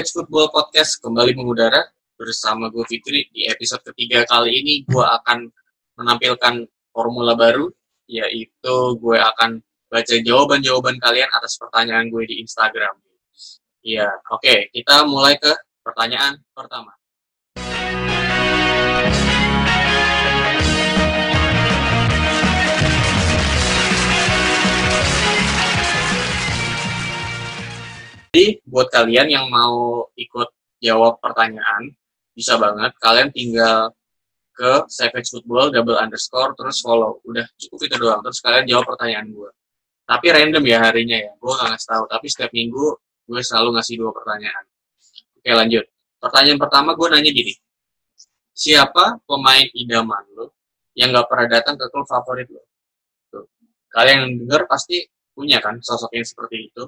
Savage Football Podcast kembali mengudara bersama gue Fitri. Di episode ketiga kali ini gue akan menampilkan formula baru, yaitu gue akan baca jawaban-jawaban kalian atas pertanyaan gue di Instagram. Ya, oke, okay, kita mulai ke pertanyaan pertama. Jadi buat kalian yang mau ikut jawab pertanyaan, bisa banget. Kalian tinggal ke Savage Football double underscore terus follow. Udah cukup itu doang. Terus kalian jawab pertanyaan gue. Tapi random ya harinya ya. Gue gak ngasih tahu. Tapi setiap minggu gue selalu ngasih dua pertanyaan. Oke lanjut. Pertanyaan pertama gue nanya gini. Siapa pemain idaman lo yang gak pernah datang ke klub favorit lo? Kalian yang denger pasti punya kan sosok yang seperti itu.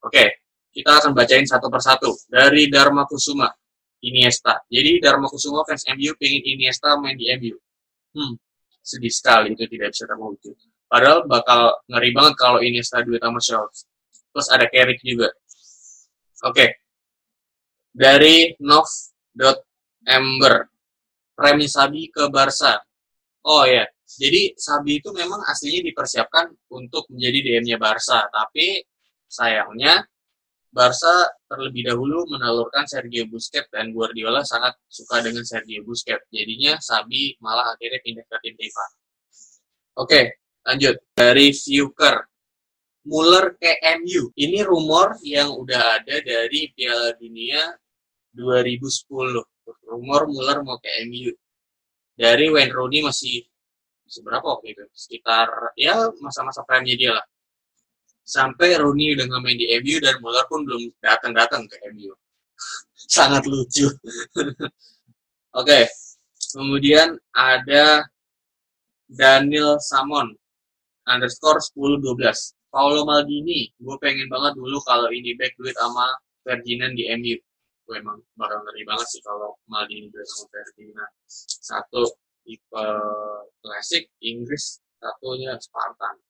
Oke, kita akan bacain satu persatu dari Dharma Kusuma Iniesta. Jadi Dharma Kusuma fans MU pengen Iniesta main di MU. Hmm, sedih sekali itu tidak bisa terwujud. Padahal bakal ngeri banget kalau Iniesta duit sama Schultz. Terus ada Carrick juga. Oke. Okay. Dari Nov.ember. Remi Sabi ke Barca. Oh ya, yeah. jadi Sabi itu memang aslinya dipersiapkan untuk menjadi DM-nya Barca, tapi sayangnya Barca terlebih dahulu menelurkan Sergio Busquets dan Guardiola sangat suka dengan Sergio Busquets. Jadinya Sabi malah akhirnya pindah ke tim Rival. Oke, lanjut. Dari Fuker. Muller ke MU. Ini rumor yang udah ada dari Piala Dunia 2010. Rumor Muller mau ke MU. Dari Wayne Rooney masih seberapa waktu itu? Sekitar ya masa-masa prime dia lah sampai Rooney udah nggak main di MU dan Muller pun belum datang-datang ke MU. Sangat lucu. Oke, okay. kemudian ada Daniel Samon underscore 1012. Paulo Maldini, gue pengen banget dulu kalau ini back duit sama Ferdinand di MU. Gue emang bakal ngeri banget sih kalau Maldini duit sama Ferdinand. Satu tipe klasik Inggris, satunya Spartan.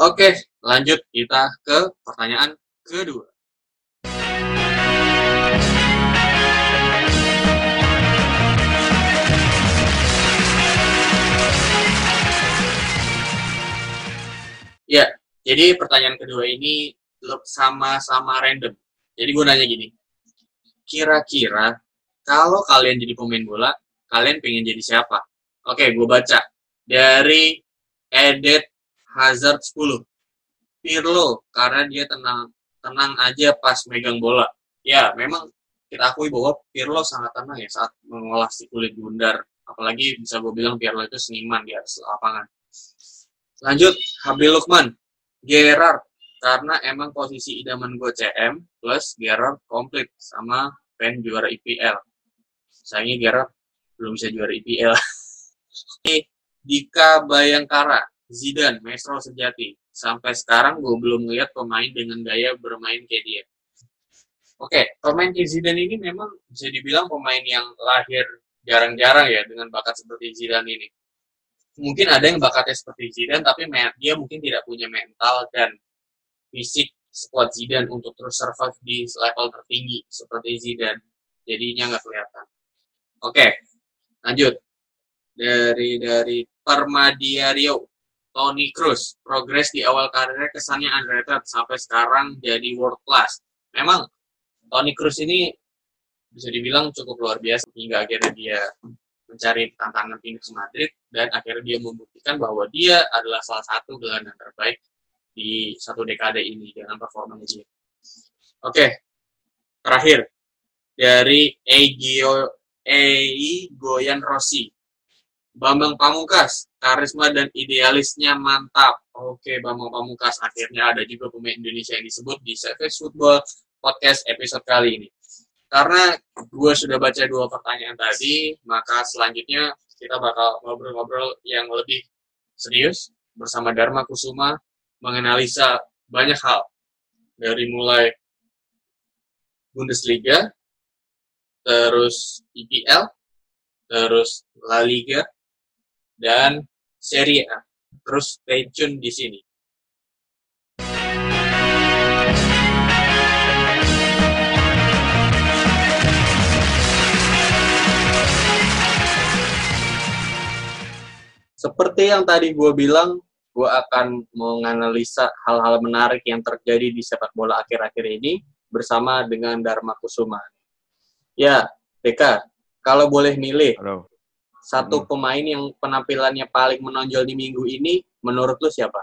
Oke, lanjut kita ke pertanyaan kedua. Ya, jadi pertanyaan kedua ini sama-sama random. Jadi gue nanya gini, kira-kira kalau kalian jadi pemain bola, kalian pengen jadi siapa? Oke, gue baca. Dari Edit Hazard 10. Pirlo karena dia tenang tenang aja pas megang bola. Ya, memang kita akui bahwa Pirlo sangat tenang ya saat mengolah si kulit bundar. Apalagi bisa gue bilang Pirlo itu seniman di atas lapangan. Lanjut, Habil Lukman. Gerard, karena emang posisi idaman gue CM plus Gerard komplit sama pen juara IPL. Sayangnya Gerard belum bisa juara IPL. Dika Bayangkara, Zidane, maestro sejati. Sampai sekarang gue belum lihat pemain dengan gaya bermain kayak dia. Oke, pemain kayak Zidane ini memang bisa dibilang pemain yang lahir jarang-jarang ya dengan bakat seperti Zidane ini. Mungkin ada yang bakatnya seperti Zidane, tapi dia mungkin tidak punya mental dan fisik squad Zidane untuk terus survive di level tertinggi seperti Zidane. Jadinya nggak kelihatan. Oke, lanjut. Dari dari Permadiario Tony Cruz, progres di awal karirnya kesannya underrated sampai sekarang jadi world class. Memang Tony Cruz ini bisa dibilang cukup luar biasa hingga akhirnya dia mencari tantangan ke Madrid dan akhirnya dia membuktikan bahwa dia adalah salah satu gelandang terbaik di satu dekade ini dengan performanya dia. Oke, terakhir dari Egio Ei Goyan Rossi Bambang Pamungkas, karisma dan idealisnya mantap. Oke, Bambang Pamungkas. Akhirnya ada juga pemain Indonesia yang disebut di Savage Football Podcast episode kali ini. Karena gue sudah baca dua pertanyaan tadi, maka selanjutnya kita bakal ngobrol-ngobrol yang lebih serius bersama Dharma Kusuma menganalisa banyak hal. Dari mulai Bundesliga, terus IPL, terus La Liga, dan seri A. Terus stay tune di sini. Seperti yang tadi gue bilang, gue akan menganalisa hal-hal menarik yang terjadi di sepak bola akhir-akhir ini bersama dengan Dharma Kusuma. Ya, Deka, kalau boleh milih, Halo satu Hmm. pemain yang penampilannya paling menonjol di minggu ini, menurut lu siapa?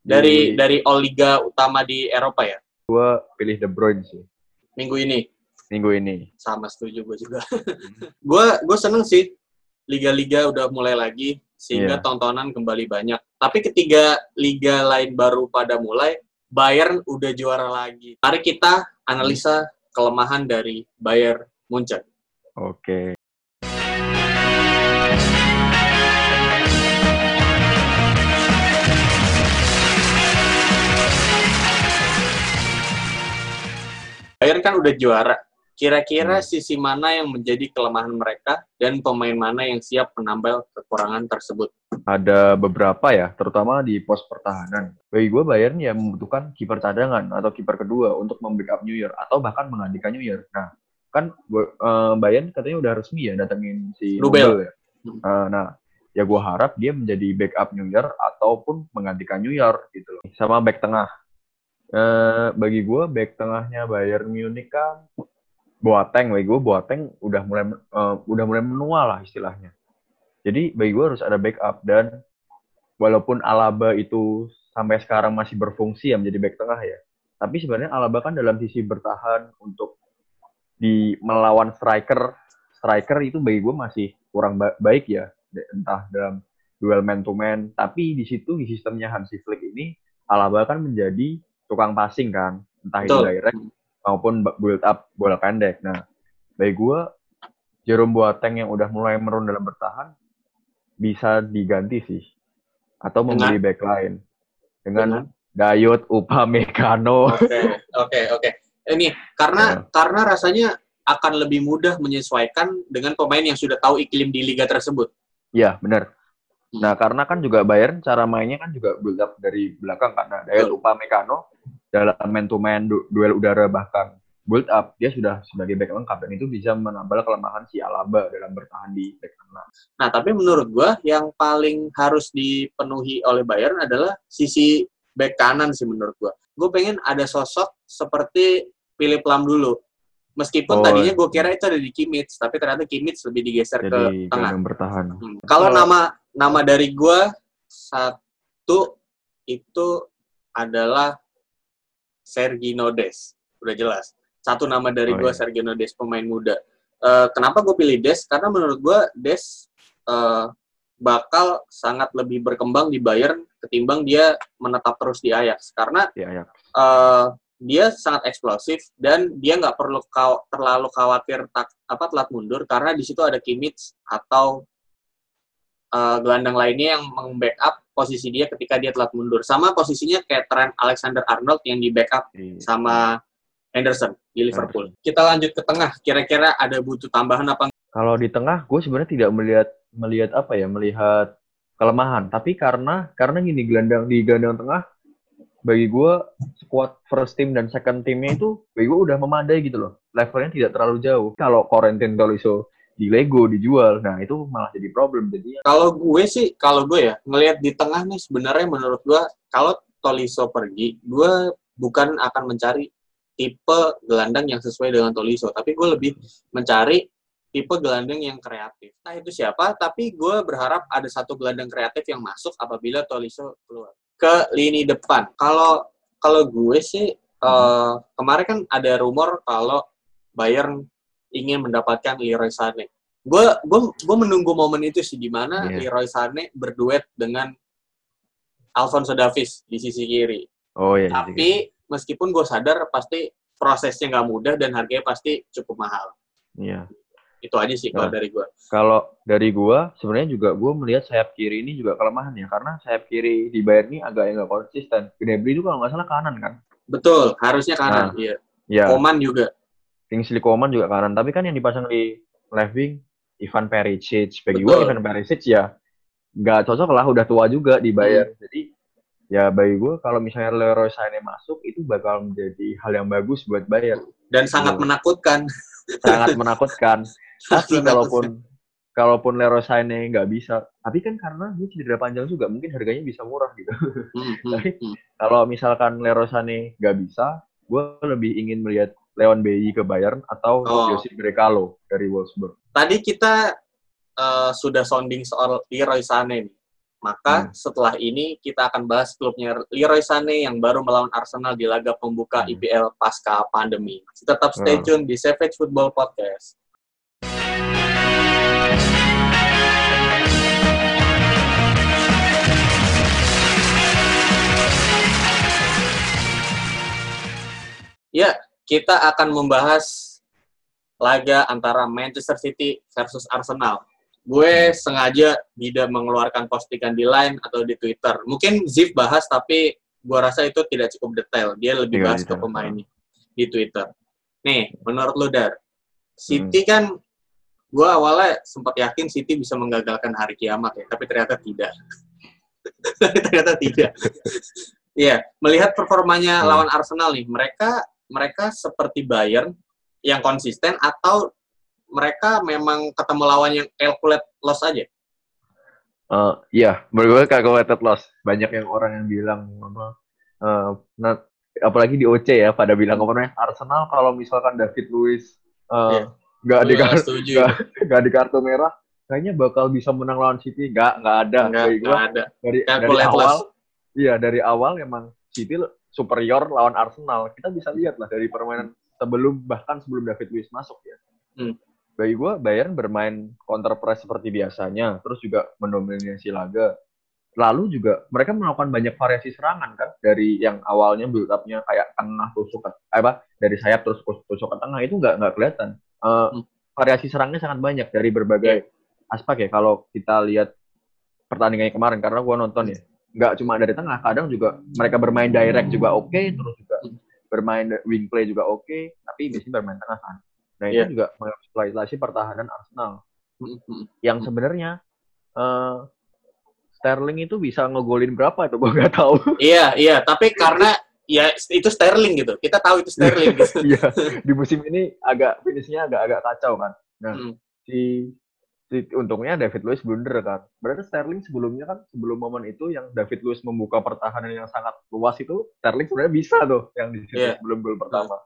Dari Di- dari all liga utama di Eropa ya, Gue pilih De Bruyne sih minggu ini. minggu ini. Sama setuju gue juga. gue gue seneng sih liga-liga udah mulai lagi sehingga Iya. tontonan kembali banyak. Tapi ketiga liga lain baru pada mulai, Bayern udah juara lagi. Mari kita analisa kelemahan dari Bayern Munchen. Oke. Bayern kan udah juara. Kira-kira Hmm. sisi mana yang menjadi kelemahan mereka dan pemain mana yang siap menambal kekurangan tersebut? Ada beberapa ya, terutama di pos pertahanan. Bagi gue Bayern ya membutuhkan kiper cadangan atau kiper kedua untuk membackup New Year atau bahkan menggantikan New Year. Nah, kan eh, Bayern katanya udah resmi ya datengin si. Nubel ya. Eh, nah, ya gue harap dia menjadi backup New Year ataupun menggantikan New Year gitu loh. Sama back tengah. Eh, bagi gue back tengahnya Bayern Munich kan Boateng, bagi gue Boateng udah mulai eh, udah mulai menua lah istilahnya. Jadi bagi gue harus ada backup dan walaupun Alaba itu sampai sekarang masih berfungsi ya menjadi back tengah ya. Tapi sebenarnya Alaba kan dalam sisi bertahan untuk di melawan striker, striker itu bagi gue masih kurang ba- baik ya. Entah dalam duel man to man, tapi di situ di sistemnya Hansi Flick ini Alaba kan menjadi tukang passing kan, entah itu direct maupun build up bola pendek. Nah, bagi gue Jerome Boateng yang udah mulai merun dalam bertahan bisa diganti sih atau membeli back line dengan? Dayot Upamecano. Oke, oke, oke. Ini karena Ya. karena rasanya akan lebih mudah menyesuaikan dengan pemain yang sudah tahu iklim di liga tersebut. Iya, benar. Hmm. Nah, karena kan juga Bayern cara mainnya kan juga build up dari belakang karena Dayot. Upamecano dalam man to man du- duel udara bahkan build up dia sudah sebagai back lengkap dan itu bisa menambah kelemahan si Alaba dalam bertahan di back tengah. Nah, tapi menurut gua yang paling harus dipenuhi oleh Bayern adalah sisi back kanan sih menurut gua. Gue pengen ada sosok seperti Philip Lam dulu. Meskipun Oh, tadinya iya. gue kira itu ada di Kimmich, tapi ternyata Kimmich lebih digeser ke Jadi tengah. gelandang bertahan. Hmm. Kalau nama nama dari gua satu itu adalah Sergino Des. Udah jelas. Satu nama dari Oh, gua iya. Sergino Des pemain muda. Eh, kenapa gue pilih Des? Karena menurut gua Des eh, bakal sangat lebih berkembang di Bayern ketimbang dia menetap terus di Ajax. Karena Ya, ya. eh, dia sangat eksplosif dan dia nggak perlu kaw- terlalu khawatir tak apa telat mundur karena di situ ada Kimmich atau eh, gelandang lainnya yang membackup posisi dia ketika dia telat mundur. Sama posisinya kayak Trent Alexander Arnold yang di backup Jadi, sama Henderson di Liverpool. Kita lanjut ke tengah. Kira-kira ada butuh tambahan apa? Kalau di tengah, gue sebenarnya tidak melihat melihat apa ya, melihat kelemahan. Tapi karena karena gini gelandang di gelandang tengah, bagi gue squad first team dan second teamnya itu bagi gue udah memadai gitu loh. Levelnya tidak terlalu jauh. Kalau Corentin Tolisso di Lego dijual, nah itu malah jadi problem. Jadi Kalau gue sih, kalau gue ya ngelihat di tengah nih sebenarnya menurut gue kalau Tolisso pergi, gue bukan akan mencari tipe gelandang yang sesuai dengan Tolisso, tapi gue lebih mencari tipe gelandang yang kreatif. Nah itu siapa? Tapi gue berharap ada satu gelandang kreatif yang masuk apabila Tolisso keluar ke lini depan. Kalau kalau gue sih eh, kemarin kan ada rumor kalau Bayern ingin mendapatkan Leroy Sané. Gue gue gue menunggu momen itu sih di mana Iya. Leroy Sané berduet dengan Alfonso Davies di sisi kiri. oh ya. Tapi meskipun gue sadar pasti prosesnya nggak mudah dan harganya pasti cukup mahal. Iya. Itu aja sih kalau Nah. dari gue. Kalau dari gua, sebenarnya juga gua melihat sayap kiri ini juga kelemahan ya, karena sayap kiri di Bayern ini agak nggak konsisten. Gnabry itu kalau nggak salah kanan kan? Betul, harusnya kanan. Nah. Iya. Ya, Oman juga. Kingsley Coman juga kanan. Tapi kan yang dipasang di left wing, Ivan Perisic. Bagi gua Betul. Ivan Perisic ya nggak cocok lah, udah tua juga di Bayern. Hmm. Jadi ya bagi gua kalau misalnya Leroy Sané masuk itu bakal menjadi hal yang bagus buat Bayern. Dan sangat Betul. menakutkan. Sangat menakutkan. Tapi Sangat kalaupun kalaupun Leroy Sané nggak bisa, tapi kan karena dia cedera panjang juga, mungkin harganya bisa murah gitu. Hmm, hmm, Tapi hmm. kalau misalkan Leroy Sané nggak bisa, gue lebih ingin melihat Leon Bailey ke Bayern atau Oh. Josip Brekalo dari Wolfsburg. Tadi kita eh, sudah sounding soal Leroy Sané nih. Maka Hmm. setelah ini kita akan bahas klubnya Leroy Sané yang baru melawan Arsenal di laga pembuka Hmm. IPL pasca pandemi. Tetap stay Hmm. tune di Savage Football Podcast. Ya, kita akan membahas laga antara Manchester City versus Arsenal. Gue sengaja tidak mengeluarkan postingan di line atau di Twitter. Mungkin Ziv bahas, tapi gue rasa itu tidak cukup detail. Dia lebih Tidak bahas ke detail. pemainnya di Twitter. Nih, menurut lu Dar, City kan gue awalnya sempat yakin City bisa menggagalkan hari kiamat ya, tapi ternyata tidak. Ternyata tidak. Iya, melihat performanya Hmm. lawan Arsenal nih, mereka mereka seperti Bayern yang konsisten atau mereka memang ketemu lawan yang calculate loss aja? Eh, Iya, menurut gue calculated loss. Banyak yang orang yang bilang apa? eh, nah, apalagi di OC ya, pada bilang apa namanya Arsenal kalau misalkan David Luiz eh, Iya. nggak di Gua kartu nggak nggak di kartu merah, kayaknya bakal bisa menang lawan City. Nggak, nggak ada. Gua, enggak ada. dari dari awal, loss. iya dari awal emang City superior lawan Arsenal. Kita bisa lihat lah dari permainan sebelum bahkan sebelum David Luiz masuk ya. Hmm. Bagi gue Bayern bermain counter press seperti biasanya, terus juga mendominasi laga. Lalu juga mereka melakukan banyak variasi serangan kan dari yang awalnya build up-nya kayak tengah tusuk ke eh, apa dari sayap terus tusuk ke tengah itu nggak nggak kelihatan. Eh, Hmm. Variasi serangnya sangat banyak dari berbagai aspek ya. Kalau kita lihat pertandingannya kemarin karena gue nonton ya nggak cuma dari tengah kadang juga mereka bermain direct juga oke terus juga Hmm. bermain wing play juga oke tapi biasanya bermain tengah kan nah itu Iya. juga mengeksploitasi pertahanan Arsenal Hmm, hmm. yang sebenarnya eh, Sterling itu bisa ngegolin berapa itu gue nggak tahu Iya, iya. Tapi karena ya itu Sterling gitu. Kita tahu itu Sterling gitu. Iya, di musim ini agak finishnya agak agak kacau kan. Nah, Hmm. si, si untungnya David Luiz blunder kan. Berarti Sterling sebelumnya kan sebelum momen itu yang David Luiz membuka pertahanan yang sangat luas itu Sterling sebenarnya bisa tuh yang di Iya. sebelum gol pertama.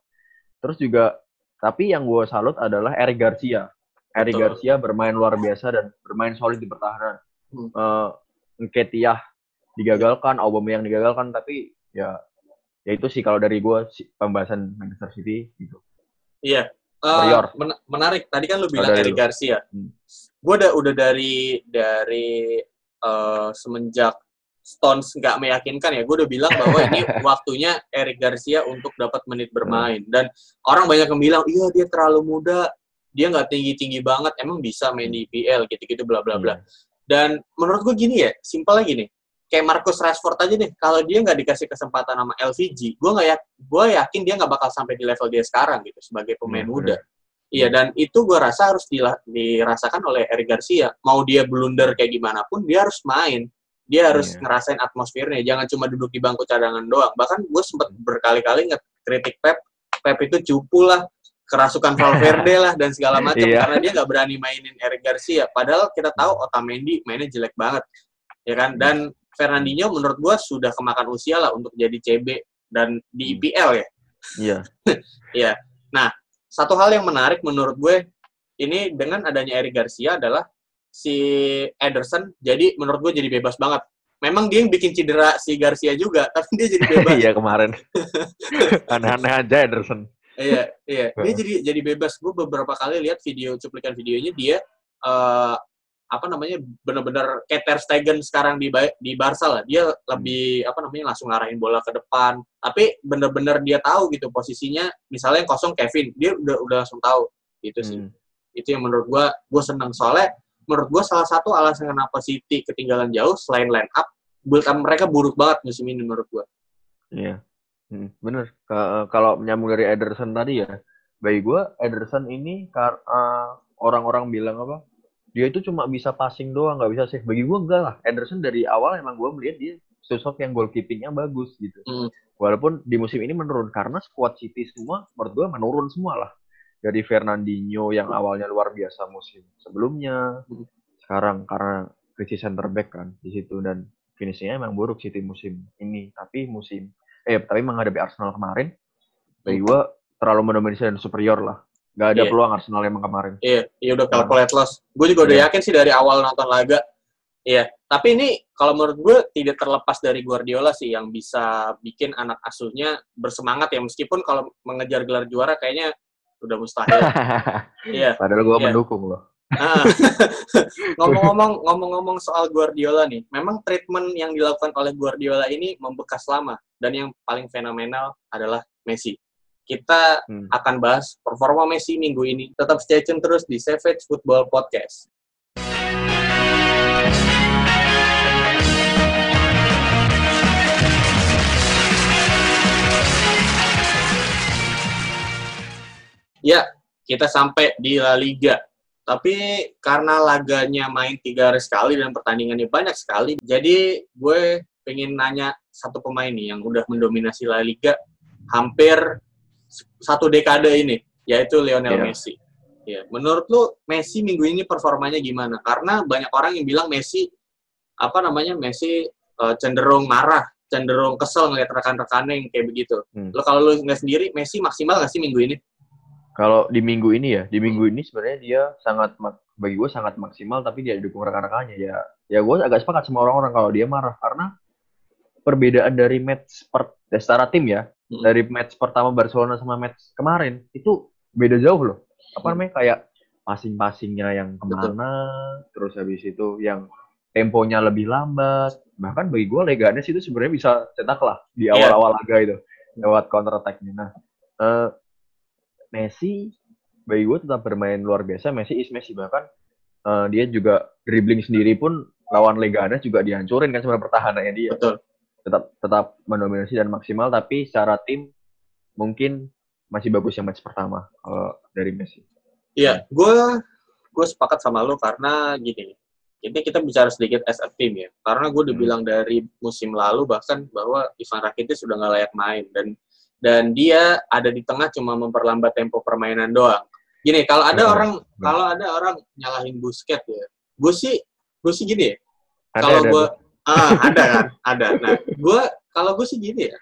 Terus juga tapi yang gue salut adalah Eric Garcia. Eric Betul. Garcia bermain luar biasa dan bermain solid di pertahanan. Hmm. Eh Nketiah digagalkan, Aubameyang digagalkan, tapi ya ya itu sih kalau dari gue pembahasan Manchester City gitu. Iya. Eh, Superior. men- menarik. Tadi kan lu bilang Eric. Garcia. Hmm. Gue udah udah dari dari eh, semenjak Stones nggak meyakinkan ya. Gue udah bilang bahwa ini waktunya Eric Garcia untuk dapat menit bermain. Dan orang banyak yang bilang, iya dia terlalu muda, dia nggak tinggi tinggi banget. Emang bisa main di IPL gitu-gitu bla bla bla. Iya. Dan menurut gue gini ya, simpelnya gini. Kayak Marcus Rashford aja deh, kalau dia nggak dikasih kesempatan sama LVG, gue nggak ya, gue yakin dia nggak bakal sampai di level dia sekarang gitu sebagai pemain Iya, muda. Iya dan itu gue rasa harus dirasakan oleh Eric Garcia. Mau dia blunder kayak gimana pun, dia harus main. Dia harus Iya. ngerasain atmosfernya, jangan cuma duduk di bangku cadangan doang. Bahkan gue sempat berkali-kali ngekritik Pep, Pep itu cupu lah, kerasukan Valverde lah dan segala macam Iya. karena dia nggak berani mainin Eric Garcia. Padahal kita tahu Otamendi mainnya jelek banget, ya kan? Dan Fernandinho menurut gue sudah kemakan usia lah untuk jadi CB dan di Hmm. IPL ya. Iya. Iya. Nah, satu hal yang menarik menurut gue ini dengan adanya Eric Garcia adalah si Ederson jadi menurut gue jadi bebas banget. Memang dia yang bikin cedera si Garcia juga, tapi dia jadi bebas. Iya kemarin. Aneh-aneh aja Ederson. iya, iya. Dia jadi jadi bebas. Gue beberapa kali lihat video cuplikan videonya dia eh apa namanya benar-benar kayak Ter Stegen sekarang di di Barca lah. Dia lebih apa namanya langsung ngarahin bola ke depan. Tapi benar-benar dia tahu gitu posisinya. Misalnya yang kosong Kevin, dia udah udah langsung tahu gitu sih. Hmm. itu yang menurut gua gue seneng soalnya menurut gua salah satu alasan kenapa City ketinggalan jauh selain line up build up mereka buruk banget musim ini menurut gua Iya. Hmm, bener. Ka- Kalau menyambung dari Ederson tadi ya, bagi gue Ederson ini kar- eh, orang-orang bilang apa? Dia itu cuma bisa passing doang, nggak bisa save. Bagi gue enggak lah. Ederson dari awal emang gue melihat dia sosok yang goalkeepingnya bagus gitu. Hmm. Walaupun di musim ini menurun karena squad City semua menurut gue menurun semua lah. dari Fernandinho yang awalnya luar biasa musim sebelumnya Hmm. sekarang karena krisis center back kan di situ dan finishingnya emang buruk City musim ini tapi musim eh tapi menghadapi Arsenal kemarin bagi gua terlalu mendominasi dan superior lah nggak ada Iya. peluang Arsenal emang kemarin Iya, iya udah calculate loss. Gue juga udah Iya. yakin sih dari awal nonton laga. Iya, tapi ini kalau menurut gue tidak terlepas dari Guardiola sih yang bisa bikin anak asuhnya bersemangat ya meskipun kalau mengejar gelar juara kayaknya udah mustahil. Iya. padahal gua Iya. mendukung loh Nah, ngomong-ngomong ngomong-ngomong soal Guardiola nih, memang treatment yang dilakukan oleh Guardiola ini membekas lama dan yang paling fenomenal adalah Messi. Kita Hmm. akan bahas performa Messi minggu ini. Tetap stay tune terus di Savage Football Podcast. Ya, kita sampai di La Liga. Tapi karena laganya main tiga hari sekali dan pertandingannya banyak sekali, jadi gue pengen nanya satu pemain nih yang udah mendominasi La Liga hampir satu dekade ini, yaitu Lionel Iya. Messi. Ya, menurut lu Messi minggu ini performanya gimana? Karena banyak orang yang bilang Messi apa namanya Messi eh, cenderung marah, cenderung kesel ngeliat rekan-rekannya yang kayak begitu. Hmm. Lo kalau lu nggak sendiri, Messi maksimal nggak sih minggu ini? Kalau di minggu ini ya, di minggu ini sebenarnya dia sangat bagi gue sangat maksimal tapi dia didukung rekan-rekannya ya. Ya gue agak sepakat sama orang-orang kalau dia marah karena perbedaan dari match per ya secara tim ya, Hmm. dari match pertama Barcelona sama match kemarin itu beda jauh loh. Apa Hmm. namanya kayak passing-passingnya yang ke mana, terus habis itu yang temponya lebih lambat. Bahkan bagi gue Leganes itu sebenarnya bisa cetak lah di Iya. awal-awal laga itu lewat counter attack-nya. Nah, eh, Messi bagi gue tetap bermain luar biasa. Messi is Messi bahkan eh, dia juga dribbling sendiri pun lawan Leganes juga dihancurin kan sebenarnya pertahanannya dia. Betul. Tetap tetap mendominasi dan maksimal tapi secara tim mungkin masih bagus yang match pertama kalau dari Messi. Iya, gue gue sepakat sama lo karena gini. Ini kita bicara sedikit as a team ya. Karena gue udah Hmm. bilang dari musim lalu bahkan bahwa Ivan Rakitic sudah nggak layak main dan dan dia ada di tengah cuma memperlambat tempo permainan doang. Gini, kalau ada Benar, orang kalau ada orang nyalahin Busquets ya, gue sih gue sih gini ya. Kalau gue. Ah ada kan, ada. Nah, gue kalau gue sih gini ya.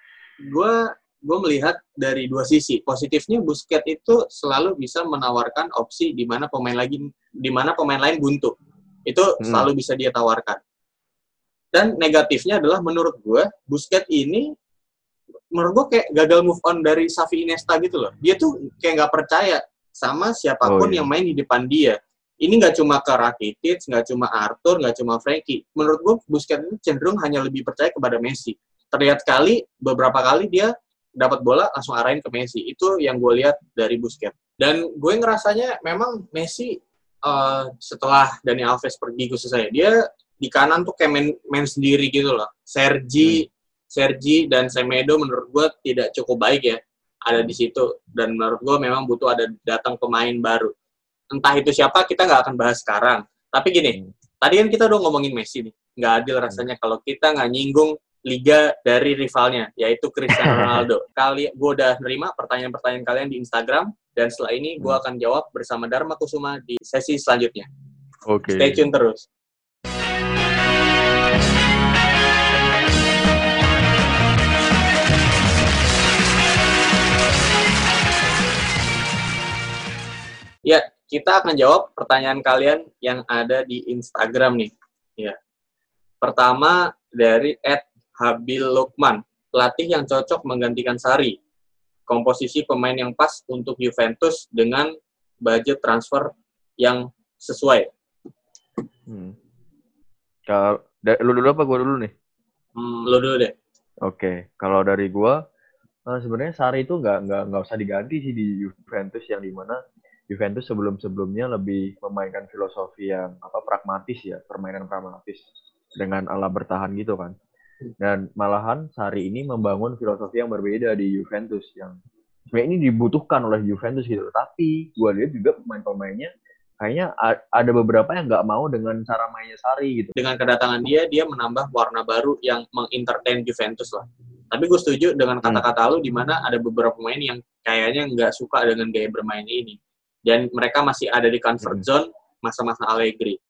Gue gue melihat dari dua sisi. Positifnya Busquets itu selalu bisa menawarkan opsi di mana pemain lagi di mana pemain lain buntu. Itu Hmm. selalu bisa dia tawarkan. Dan negatifnya adalah menurut gue Busquets ini menurut gue kayak gagal move on dari Xavi Iniesta gitu loh. Dia tuh kayak nggak percaya sama siapa pun Oh, iya. yang main di depan dia. Ini nggak cuma ke Rakitic, nggak cuma Arthur, nggak cuma Frankie. Menurut gue Busquets itu cenderung hanya lebih percaya kepada Messi. Terlihat sekali beberapa kali dia dapat bola langsung arahin ke Messi. Itu yang gue lihat dari Busquets. Dan gue ngerasanya memang Messi eh, setelah Dani Alves pergi khusus saya, dia di kanan tuh kayak main, main sendiri gitu loh. Sergi, Sergi dan Semedo menurut gue tidak cukup baik ya ada di situ dan menurut gue memang butuh ada datang pemain baru. Entah itu siapa kita nggak akan bahas sekarang. Tapi gini, Hmm. tadi kan kita udah ngomongin Messi nih, nggak adil rasanya kalau kita nggak nyinggung liga dari rivalnya yaitu Cristiano Ronaldo. Kali gue udah nerima pertanyaan-pertanyaan kalian di Instagram dan setelah ini gue Hmm. akan jawab bersama Dharma Kusuma di sesi selanjutnya. Oke. Stay tune terus. Ya, kita akan jawab pertanyaan kalian yang ada di Instagram nih. Ya. Pertama dari Ed Habil Lukman, pelatih yang cocok menggantikan Sari. Komposisi pemain yang pas untuk Juventus dengan budget transfer yang sesuai. Hmm. Kalau lu dulu apa gua dulu nih? Hmm, lo dulu deh. Oke, kalau dari gua eh, sebenarnya Sari itu nggak nggak nggak usah diganti sih di Juventus yang di mana Juventus sebelum-sebelumnya lebih memainkan filosofi yang apa pragmatis ya, permainan pragmatis dengan ala bertahan gitu kan. Dan malahan Sari ini membangun filosofi yang berbeda di Juventus yang sebenarnya ini dibutuhkan oleh Juventus gitu. Tapi gua lihat juga pemain-pemainnya kayaknya ada beberapa yang nggak mau dengan cara mainnya Sari gitu. Dengan kedatangan dia, dia menambah warna baru yang mengentertain Juventus lah. Tapi gue setuju dengan kata-kata lu di mana ada beberapa pemain yang kayaknya nggak suka dengan gaya bermain ini. Dan mereka masih ada di comfort zone masa-masa Allegri.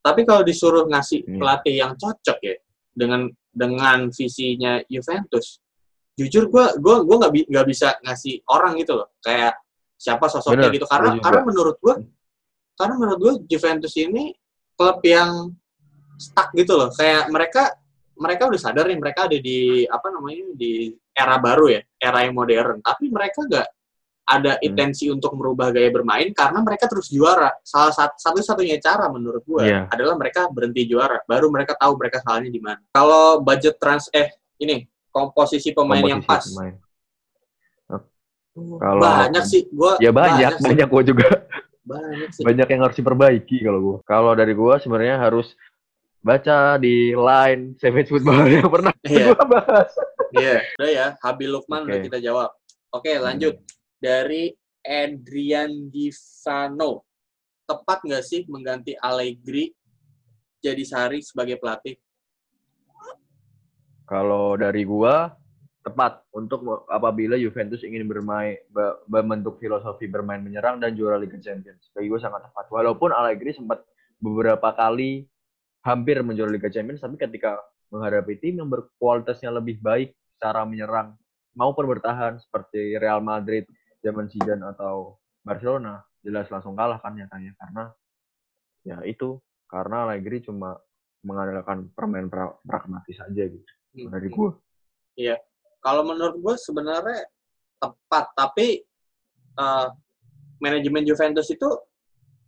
Tapi kalau disuruh ngasih Hmm. pelatih yang cocok ya dengan dengan visinya Juventus, jujur gue gue gue nggak bi- nggak bisa ngasih orang gitu loh. Kayak siapa sosoknya Bener, gitu. Karena karena menurut gue karena menurut gue Juventus ini klub yang stuck gitu loh. Kayak mereka mereka udah sadar nih mereka ada di apa namanya di era baru ya era yang modern. Tapi mereka nggak ada Hmm. intensi untuk merubah gaya bermain karena mereka terus juara salah satu satu satunya cara menurut gue Iya. adalah mereka berhenti juara baru mereka tahu mereka salahnya di mana kalau budget trans eh ini komposisi pemain yang Komposisi pas pemain. Kalau- banyak sih gua Ya banyak, sih. banyak gue juga. banyak sih banyak yang harus diperbaiki kalau gue. Kalau dari gue sebenarnya harus baca di line Savage Football yang pernah Iya. gue bahas. Iya, udah ya. Habil Lukman udah Oke. kita jawab. Oke, lanjut. Dari Adrian Divano. Tepat nggak sih mengganti Allegri jadi Sari sebagai pelatih? Kalau dari gua tepat untuk apabila Juventus ingin bermain be- membentuk filosofi bermain menyerang dan juara Liga Champions. Bagi gua sangat tepat. Walaupun Allegri sempat beberapa kali hampir menjuara Liga Champions, tapi ketika menghadapi tim yang berkualitasnya lebih baik secara menyerang maupun bertahan seperti Real Madrid, zaman Zidane atau Barcelona, jelas langsung kalah kan nyatanya karena ya itu karena Allegri cuma mengandalkan permain pra- pragmatis saja gitu Hmm. dari gua. Kalau menurut gue sebenarnya tepat, tapi eh, manajemen Juventus itu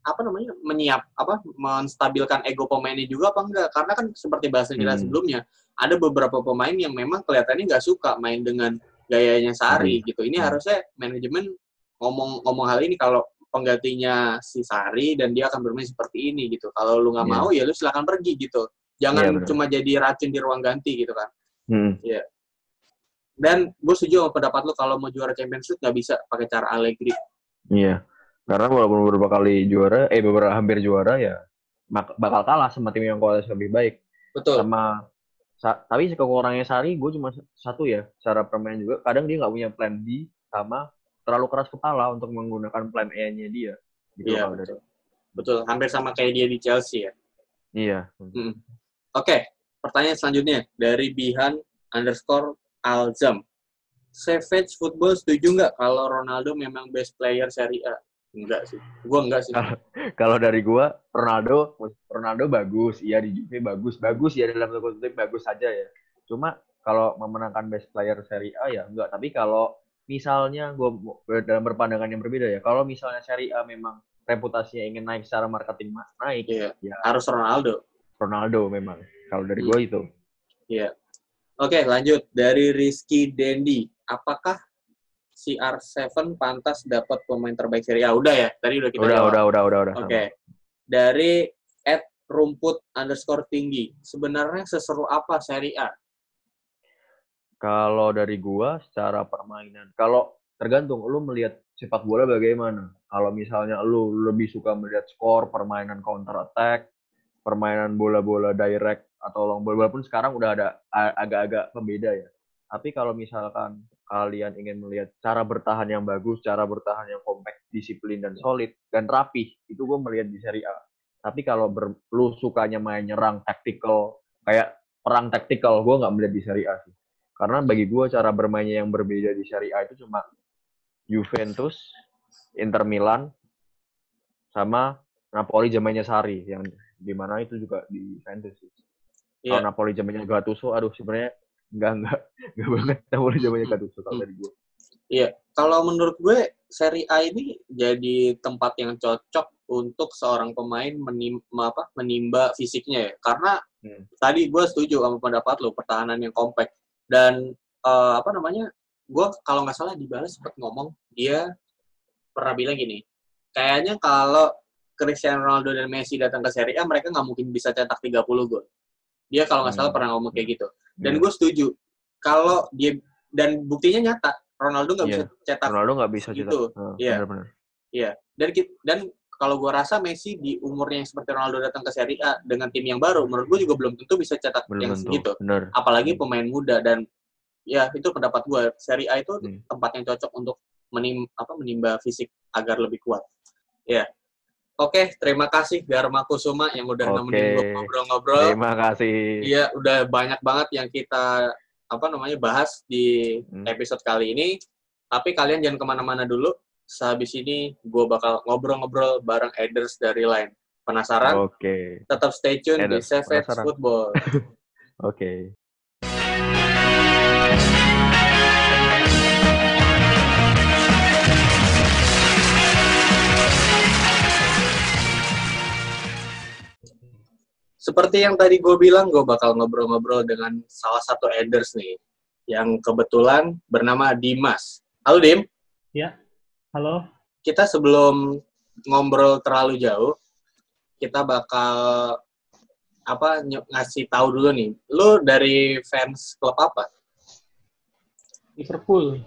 apa namanya menyiap apa menstabilkan ego pemainnya juga apa enggak? Karena kan seperti bahasa kita Hmm. sebelumnya, ada beberapa pemain yang memang kelihatannya nggak suka main dengan gayanya Sari gitu. Ini Hmm. harusnya manajemen ngomong ngomong hal ini kalau penggantinya si Sari dan dia akan bermain seperti ini gitu. Kalau lu nggak Iya. mau ya lu silakan pergi gitu. Jangan Iya, benar. cuma jadi racun di ruang ganti gitu kan. Hmm. Dan gue setuju sama pendapat lu kalau mau juara Champions League nggak bisa pakai cara Allegri. Iya. Karena walaupun beberapa kali juara, eh beberapa hampir juara ya bak- bakal kalah sama tim yang kualitas lebih baik. Betul. Sama sa- tapi kekurangannya Sari, gue cuma satu ya, cara permainan juga. Kadang dia nggak punya plan B sama terlalu keras kepala untuk menggunakan plan E-nya dia. Gitu Iya, dari. betul. Betul. Hampir sama kayak dia di Chelsea ya. Iya. Oke, pertanyaan selanjutnya dari Bihan underscore Alzam. Savage Football setuju nggak kalau Ronaldo memang best player Serie A? Enggak sih. Gue enggak sih. Kalau dari gua Ronaldo Ronaldo bagus, iya di Juve bagus, bagus ya dalam kutip bagus saja ya. Cuma kalau memenangkan best player Serie A ya enggak, tapi kalau misalnya gua mau- dalam berpandangan yang berbeda ya. Kalau misalnya Serie A memang reputasinya ingin naik secara marketing ma- naik, Iya. ya Harus Ronaldo. Ronaldo memang. Kalau dari Hmm. gua itu. Iya. Oke, lanjut. Dari Rizky Dendi. Apakah CR7 pantas dapat pemain terbaik Serie A? Udah ya? Tadi udah kita Udah, jawab. udah, udah, udah, udah. Oke. Dari at rumput underscore tinggi. Sebenarnya seseru apa Serie A? Kalau dari gua secara permainan, kalau tergantung lu melihat sepak bola bagaimana. Kalau misalnya lu lebih suka melihat skor, permainan counter attack, permainan bola-bola direct atau long ball walaupun sekarang udah ada agak-agak pembeda ya. Tapi kalau misalkan kalian ingin melihat cara bertahan yang bagus, cara bertahan yang kompak, disiplin dan solid dan rapih, itu gue melihat di Serie A. Tapi kalau ber, lu sukanya main nyerang tactical, kayak perang tactical, gue nggak melihat di Serie A sih. Karena bagi gue cara bermainnya yang berbeda di Serie A itu cuma Juventus, Inter Milan, sama Napoli zamannya Sari yang di mana itu juga di Juventus. sih. Kalau Iya. Napoli zamannya Gattuso, aduh sebenarnya enggak enggak enggak banget Napoli zamannya Gattuso kalau dari gue. Kalau menurut gue Serie A ini jadi tempat yang cocok untuk seorang pemain menim, apa, menimba fisiknya ya. Karena Hmm. tadi gue setuju sama pendapat lo pertahanan yang kompak dan eh, apa namanya? Gue kalau nggak salah dibalas sempat ngomong dia pernah bilang gini, kayaknya kalau Cristiano Ronaldo dan Messi datang ke Serie A mereka nggak mungkin bisa cetak 30 gol. Dia kalau nggak salah Hmm. pernah ngomong kayak gitu. Dan Iya. gue setuju kalau dia dan buktinya nyata Ronaldo nggak Iya. bisa cetak Ronaldo nggak bisa cetak. Gitu. Heeh, Iya. benar-benar. dan dan kalau gua rasa Messi di umurnya yang seperti Ronaldo datang ke Serie A dengan tim yang baru menurut gua juga belum tentu bisa cetak Belum yang tentu. segitu Benar. apalagi Hmm. pemain muda dan ya itu pendapat gua Serie A itu Hmm. tempat yang cocok untuk menim apa menimba fisik agar lebih kuat Oke, terima kasih Dharma Kusuma yang udah Oke. nemenin gue ngobrol-ngobrol. Terima kasih. Iya, udah banyak banget yang kita apa namanya bahas di Hmm. episode kali ini. Tapi kalian jangan ke mana-mana dulu. Sehabis ini gue bakal ngobrol-ngobrol bareng Eders dari Line. Penasaran? Oke. Tetap stay tune di Eders, Savage penasaran. Football. Oke. Seperti yang tadi gue bilang, gue bakal ngobrol-ngobrol dengan salah satu Eders nih. Yang kebetulan bernama Dimas. Halo Dim, Halo, kita sebelum ngobrol terlalu jauh, kita bakal apa ngasih tahu dulu nih. Lu dari fans klub apa? Liverpool.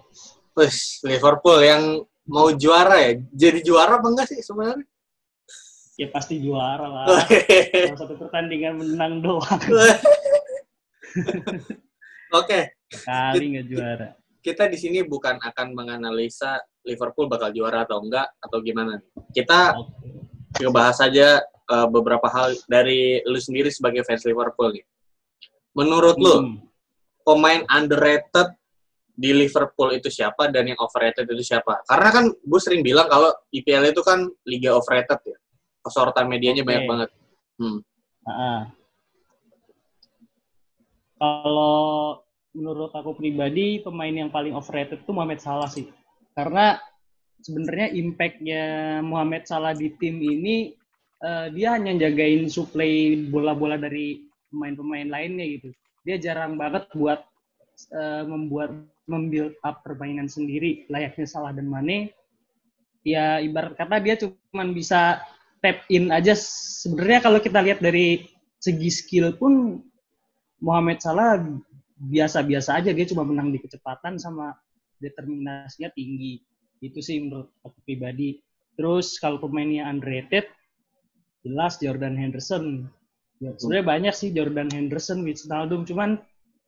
Wih, Liverpool yang mau juara ya. Jadi juara apa enggak sih sebenarnya? Ya pasti juara lah. Salah satu pertandingan menang doang. Oke, Kali nggak juara. kita di sini bukan akan menganalisa Liverpool bakal juara atau enggak atau gimana. Kita Oke. ngebahas saja uh, beberapa hal dari lu sendiri sebagai fans Liverpool nih. Menurut lu, Hmm. pemain underrated di Liverpool itu siapa dan yang overrated itu siapa? Karena kan gue sering bilang kalau IPL itu kan liga overrated ya. Kesorotan medianya Oke. banyak banget. Ah. Kalau menurut aku pribadi pemain yang paling overrated itu Mohamed Salah sih. Karena sebenarnya impact-nya Mohamed Salah di tim ini eh, dia hanya jagain suplai bola-bola dari pemain-pemain lainnya gitu. Dia jarang banget buat eh, membuat membuild up permainan sendiri layaknya Salah dan Mane. Ya ibarat kata dia cuma bisa tap in aja. Sebenarnya kalau kita lihat dari segi skill pun Mohamed Salah biasa-biasa aja. Dia cuma menang di kecepatan sama determinasinya tinggi. Itu sih menurut aku pribadi. Terus kalau pemainnya underrated jelas Jordan Henderson. Ya, sebenarnya banyak sih Jordan Henderson Wijnaldum cuman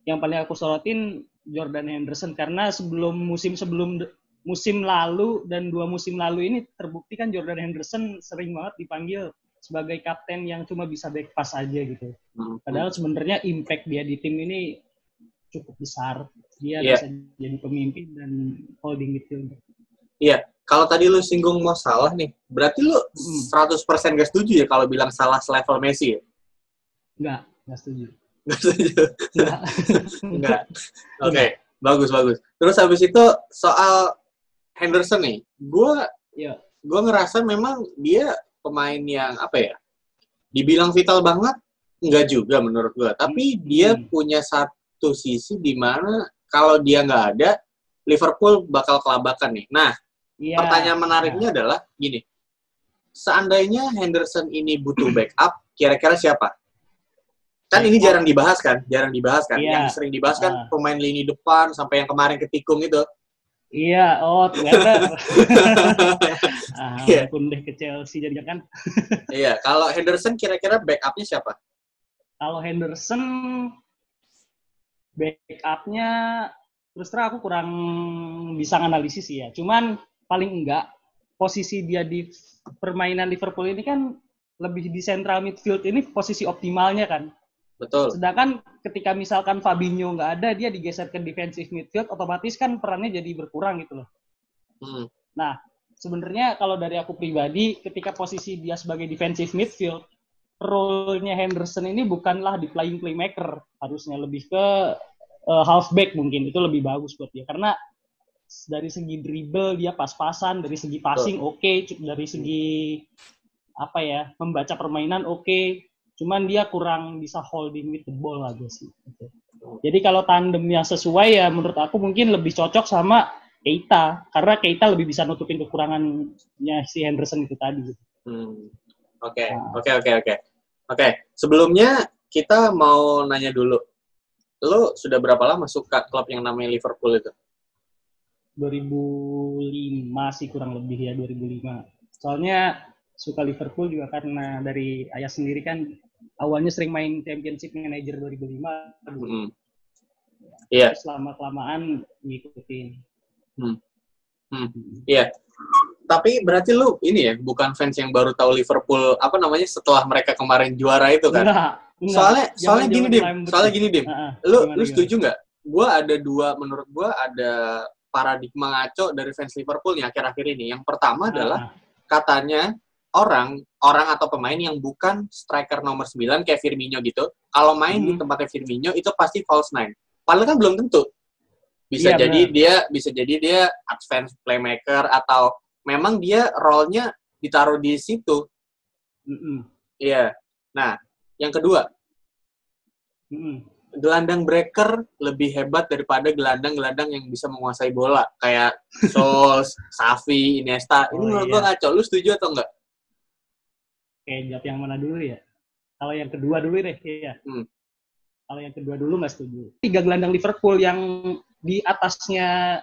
yang paling aku sorotin Jordan Henderson. Karena sebelum musim sebelum musim lalu dan dua musim lalu ini terbukti kan Jordan Henderson sering banget dipanggil sebagai kapten yang cuma bisa back pass aja gitu Hmm. Padahal sebenarnya impact dia di tim ini cukup besar. Dia Iya. bisa jadi pemimpin dan holding midfielder. Kalau tadi lu singgung mau salah nih, berarti lu Hmm. 100% gak setuju ya kalau bilang salah selevel Messi ya? Enggak, enggak setuju. Gak setuju? Enggak. Enggak. Oke, bagus bagus. Terus habis itu soal Henderson nih, gue Iya. gue ngerasa memang dia pemain yang apa ya? Dibilang vital banget, enggak juga menurut gue. Tapi dia Hmm. punya satu sisi di mana kalau dia nggak ada, Liverpool bakal kelabakan nih. Nah, Iya. pertanyaan menariknya adalah gini. Seandainya Henderson ini butuh backup, kira-kira siapa? Kan ini jarang dibahas kan? Jarang dibahas kan? Iya. Yang sering dibahas kan Ah. pemain lini depan sampai yang kemarin ketikung itu. Iya, oh ternyata. ah, Iya. ampun deh ke Chelsea jadi kan. iya, kalau Henderson kira-kira backupnya siapa? Kalau Henderson backupnya terus terang aku kurang bisa analisis ya. Cuman paling enggak posisi dia di permainan Liverpool ini kan lebih di central midfield ini posisi optimalnya kan. Betul. Sedangkan ketika misalkan Fabinho nggak ada, dia digeser ke defensive midfield, otomatis kan perannya jadi berkurang gitu loh. Hmm. Sebenarnya kalau dari aku pribadi, ketika posisi dia sebagai defensive midfield, role-nya Henderson ini bukanlah di playing playmaker, harusnya lebih ke uh, halfback mungkin itu lebih bagus buat dia karena dari segi dribble dia pas-pasan, dari segi passing oke, dari segi apa ya membaca permainan oke, cuman dia kurang bisa holding with the ball aja sih. gitu. Jadi kalau tandem yang sesuai ya menurut aku mungkin lebih cocok sama Keita karena Keita lebih bisa nutupin kekurangannya si Henderson itu tadi. Hmm. Oke, Nah. oke, oke, oke. Oke, sebelumnya kita mau nanya dulu. Lo sudah berapa lama suka klub yang namanya Liverpool itu? 2005 sih kurang lebih ya 2005. Soalnya suka Liverpool juga karena dari ayah sendiri kan awalnya sering main Championship Manager 2005. Hmm. Iya. Terus lama kelamaan ngikutin. Hmm. Iya. tapi berarti lu ini ya bukan fans yang baru tahu Liverpool apa namanya setelah mereka kemarin juara itu kan? Enggak. enggak. Soalnya soalnya gini dim, soalnya gini dim. Heeh. Lu Gimana, lu setuju nggak? Gua ada dua menurut gua ada paradigma ngaco dari fans Liverpool nih akhir-akhir ini. Yang pertama adalah Heeh. katanya orang orang atau pemain yang bukan striker nomor 9 kayak Firmino gitu, kalau main di Hmm. tempatnya Firmino itu pasti false nine. Padahal kan belum tentu. Bisa Iya, jadi dia bisa jadi dia advance playmaker atau memang dia role-nya ditaruh di situ. Iya. Nah, yang kedua, Mm-mm. gelandang breaker lebih hebat daripada gelandang-gelandang yang bisa menguasai bola kayak Solskjaer, Xavi, Iniesta. Ini Oh, menurut iya. gua ngaco. Lu setuju atau enggak? Oke, jawab yang mana dulu ya? Kalau yang kedua dulu deh, ya. Hmm. Kalau yang kedua dulu nggak setuju. Tiga gelandang Liverpool yang di atasnya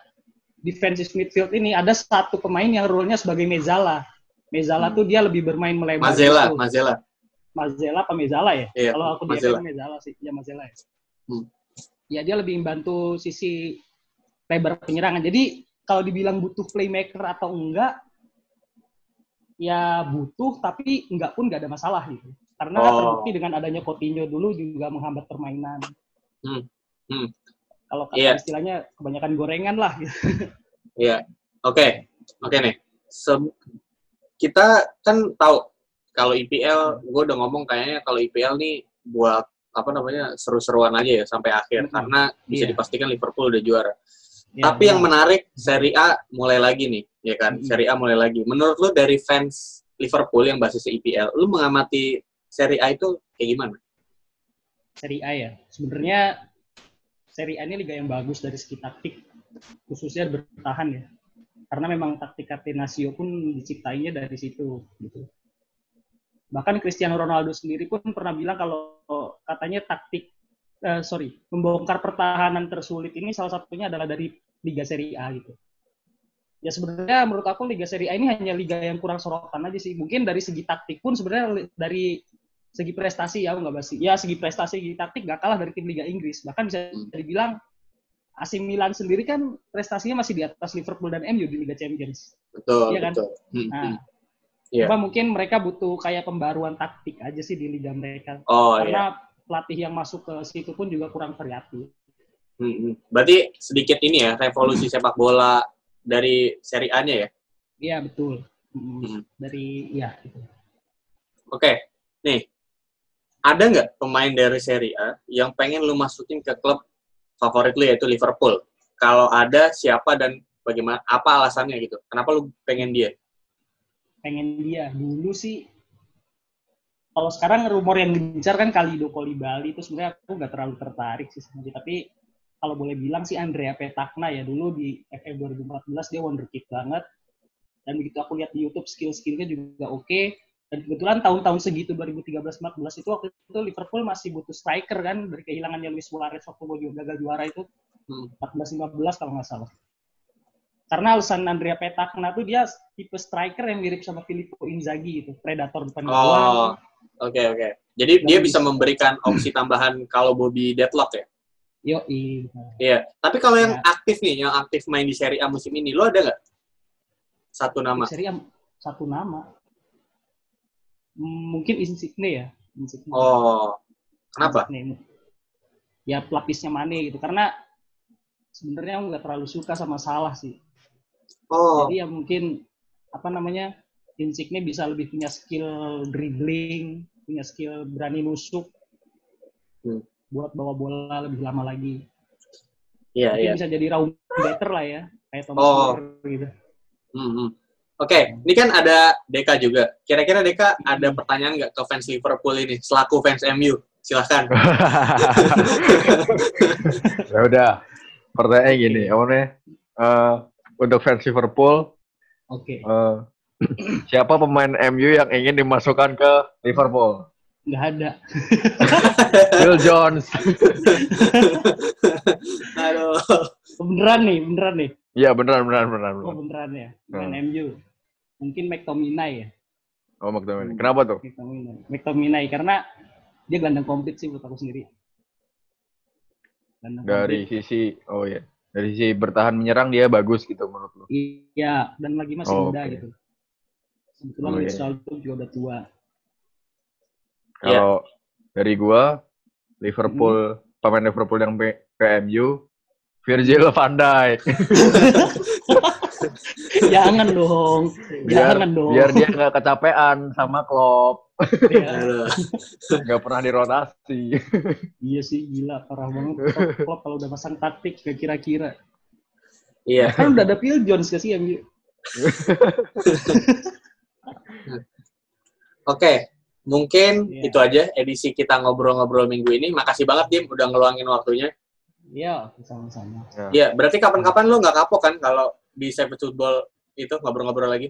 defensive midfield ini ada satu pemain yang role-nya sebagai Mezala. Mezala Hmm. tuh dia lebih bermain melebar. Mazela, gitu. Mazela. Mazela apa Mezala ya? Iya, Kalau aku Mazela. FM Mezala sih, ya Mazela ya. Hmm. Ya dia lebih membantu sisi lebar penyerangan. Jadi kalau dibilang butuh playmaker atau enggak, ya butuh tapi enggak pun enggak ada masalah gitu. Karena Oh. terbukti dengan adanya Coutinho dulu juga menghambat permainan. Hmm. Hmm. Kalau kata Iya. istilahnya kebanyakan gorengan lah gitu. Iya. Oke. Oke nih. Se- kita kan tahu kalau IPL, gue udah ngomong kayaknya kalau IPL nih buat apa namanya seru-seruan aja ya sampai akhir Mm-mm. karena bisa Iya. dipastikan Liverpool udah juara. Ya, Tapi yang benar. menarik Serie A mulai lagi nih, ya kan? Mm-mm. Serie A mulai lagi. Menurut lu dari fans Liverpool yang basis IPL, lu mengamati Serie A itu kayak gimana? Serie A ya. Sebenarnya Serie A ini liga yang bagus dari segi taktik, khususnya bertahan ya. Karena memang taktik Catenaccio pun diciptainya dari situ. Gitu. Bahkan Cristiano Ronaldo sendiri pun pernah bilang kalau katanya taktik, eh, sorry, membongkar pertahanan tersulit ini salah satunya adalah dari Liga Serie A gitu. Ya sebenarnya menurut aku Liga Serie A ini hanya liga yang kurang sorotan aja sih. Mungkin dari segi taktik pun sebenarnya dari segi prestasi ya nggak basi. Ya segi prestasi segi taktik nggak kalah dari tim Liga Inggris. Bahkan bisa Hmm. dibilang AC Milan sendiri kan prestasinya masih di atas Liverpool dan MU di Liga Champions. Betul, Iya kan? betul. Hmm, Nah, hmm. Iya. cuma mungkin mereka butuh kayak pembaruan taktik aja sih di liga mereka. Oh iya. Karena pelatih yang masuk ke situ pun juga kurang. Hmm, hmm. Berarti sedikit ini ya revolusi sepak bola dari Serie A-nya ya. Iya betul. Mm, Hmm. Dari ya gitu. Oke, nih ada nggak pemain dari Serie A yang pengen lu masukin ke klub favorit lu yaitu Liverpool? Kalau ada siapa dan bagaimana? Apa alasannya gitu? Kenapa lu pengen dia? pengen dia dulu sih kalau sekarang rumor yang gencar kan Kalido Kolibali itu sebenarnya aku nggak terlalu tertarik sih sebenarnya tapi kalau boleh bilang sih Andrea Petakna ya dulu di FF 2014 dia wonderkid banget dan begitu aku lihat di YouTube skill-skillnya juga oke dan kebetulan tahun-tahun segitu 2013-14 itu waktu itu Liverpool masih butuh striker kan dari kehilangannya Luis Suarez waktu mau juga gagal juara itu Hmm. 14-15 kalau nggak salah karena alasan Andrea Petakna tuh dia tipe striker yang mirip sama Filippo Inzaghi gitu, predator depan Oh, oke oke. Jadi dia Dan bisa bisa- memberikan opsi tambahan kalau Bobby deadlock ya. Yo, Iya. Tapi kalau yang Ya. aktif nih, yang aktif main di Serie A musim ini, lo ada nggak satu nama? Seri A satu nama. Mungkin Insigne ya. Insigne. Oh, kenapa? Insigne. Ya pelapisnya Mane gitu. Karena sebenarnya aku nggak terlalu suka sama Salah sih. Oh, Jadi ya mungkin apa namanya Insigne bisa lebih punya skill dribbling, punya skill berani nusuk, Hmm. Buat bawa bola lebih lama lagi. iya Mungkin iya. bisa jadi round better lah ya, kayak Thomas Oh. Muller gitu. Hmm, hmm. Oke, ini kan ada Deka juga. Kira-kira Deka ada pertanyaan nggak ke fans Liverpool ini selaku fans MU? Silahkan. ya udah. Pertanyaan gini, apa nih? Eh, untuk fans Liverpool, Oke, eh, siapa pemain MU yang ingin dimasukkan ke Liverpool? Nggak ada. Phil Jones. Aduh. Beneran nih, beneran nih. Iya beneran beneran beneran. Oh beneran. ya, main Hmm. MU. Mungkin McTominay ya, Oh McTominay. Kenapa tuh? McTominay. McTominay karena dia gelandang komplit sih menurut aku sendiri. Gelandang Dari komplit. sisi, oh iya. Dari sisi bertahan menyerang dia bagus gitu menurut lu. Iya, dan lagi masih Oh, muda oke. gitu. Sebetulnya Oh. Ronaldo juga udah tua. Kalau dari gua Liverpool pemain Liverpool yang PMU Virgil van Dijk Jangan dong. biar Jangan dong. biar dia nggak kecapean sama Klopp Iya. Nggak pernah dirotasi Iya sih gila parah banget Klopp, kalau udah pasang taktik gak kira-kira. Iya. Kan udah ada Phil Jones gak sih MU? Oke, mungkin Iya. itu aja edisi kita ngobrol-ngobrol minggu ini. Makasih banget Dim udah ngeluangin waktunya. Iya, sama-sama. Iya, berarti kapan-kapan lo nggak kapok kan kalau di Seven Football itu ngobrol-ngobrol lagi?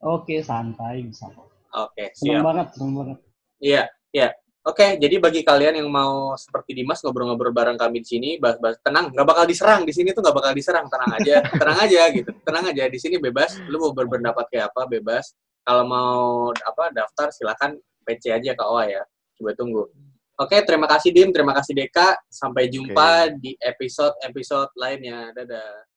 Oke, santai bisa. Oke, Seneng siap. banget, seneng banget. Iya, iya. Oke, jadi bagi kalian yang mau seperti Dimas ngobrol-ngobrol bareng kami di sini, bahas-bahas tenang, nggak bakal diserang di sini tuh nggak bakal diserang, tenang aja, tenang aja gitu, tenang aja di sini bebas. Lu mau berpendapat kayak apa bebas. Kalau mau apa daftar silakan PC aja Kak Oa ya. Coba tunggu. Oke, okay, terima kasih Dim, terima kasih Deka. Sampai jumpa okay. di episode-episode lainnya. Dadah.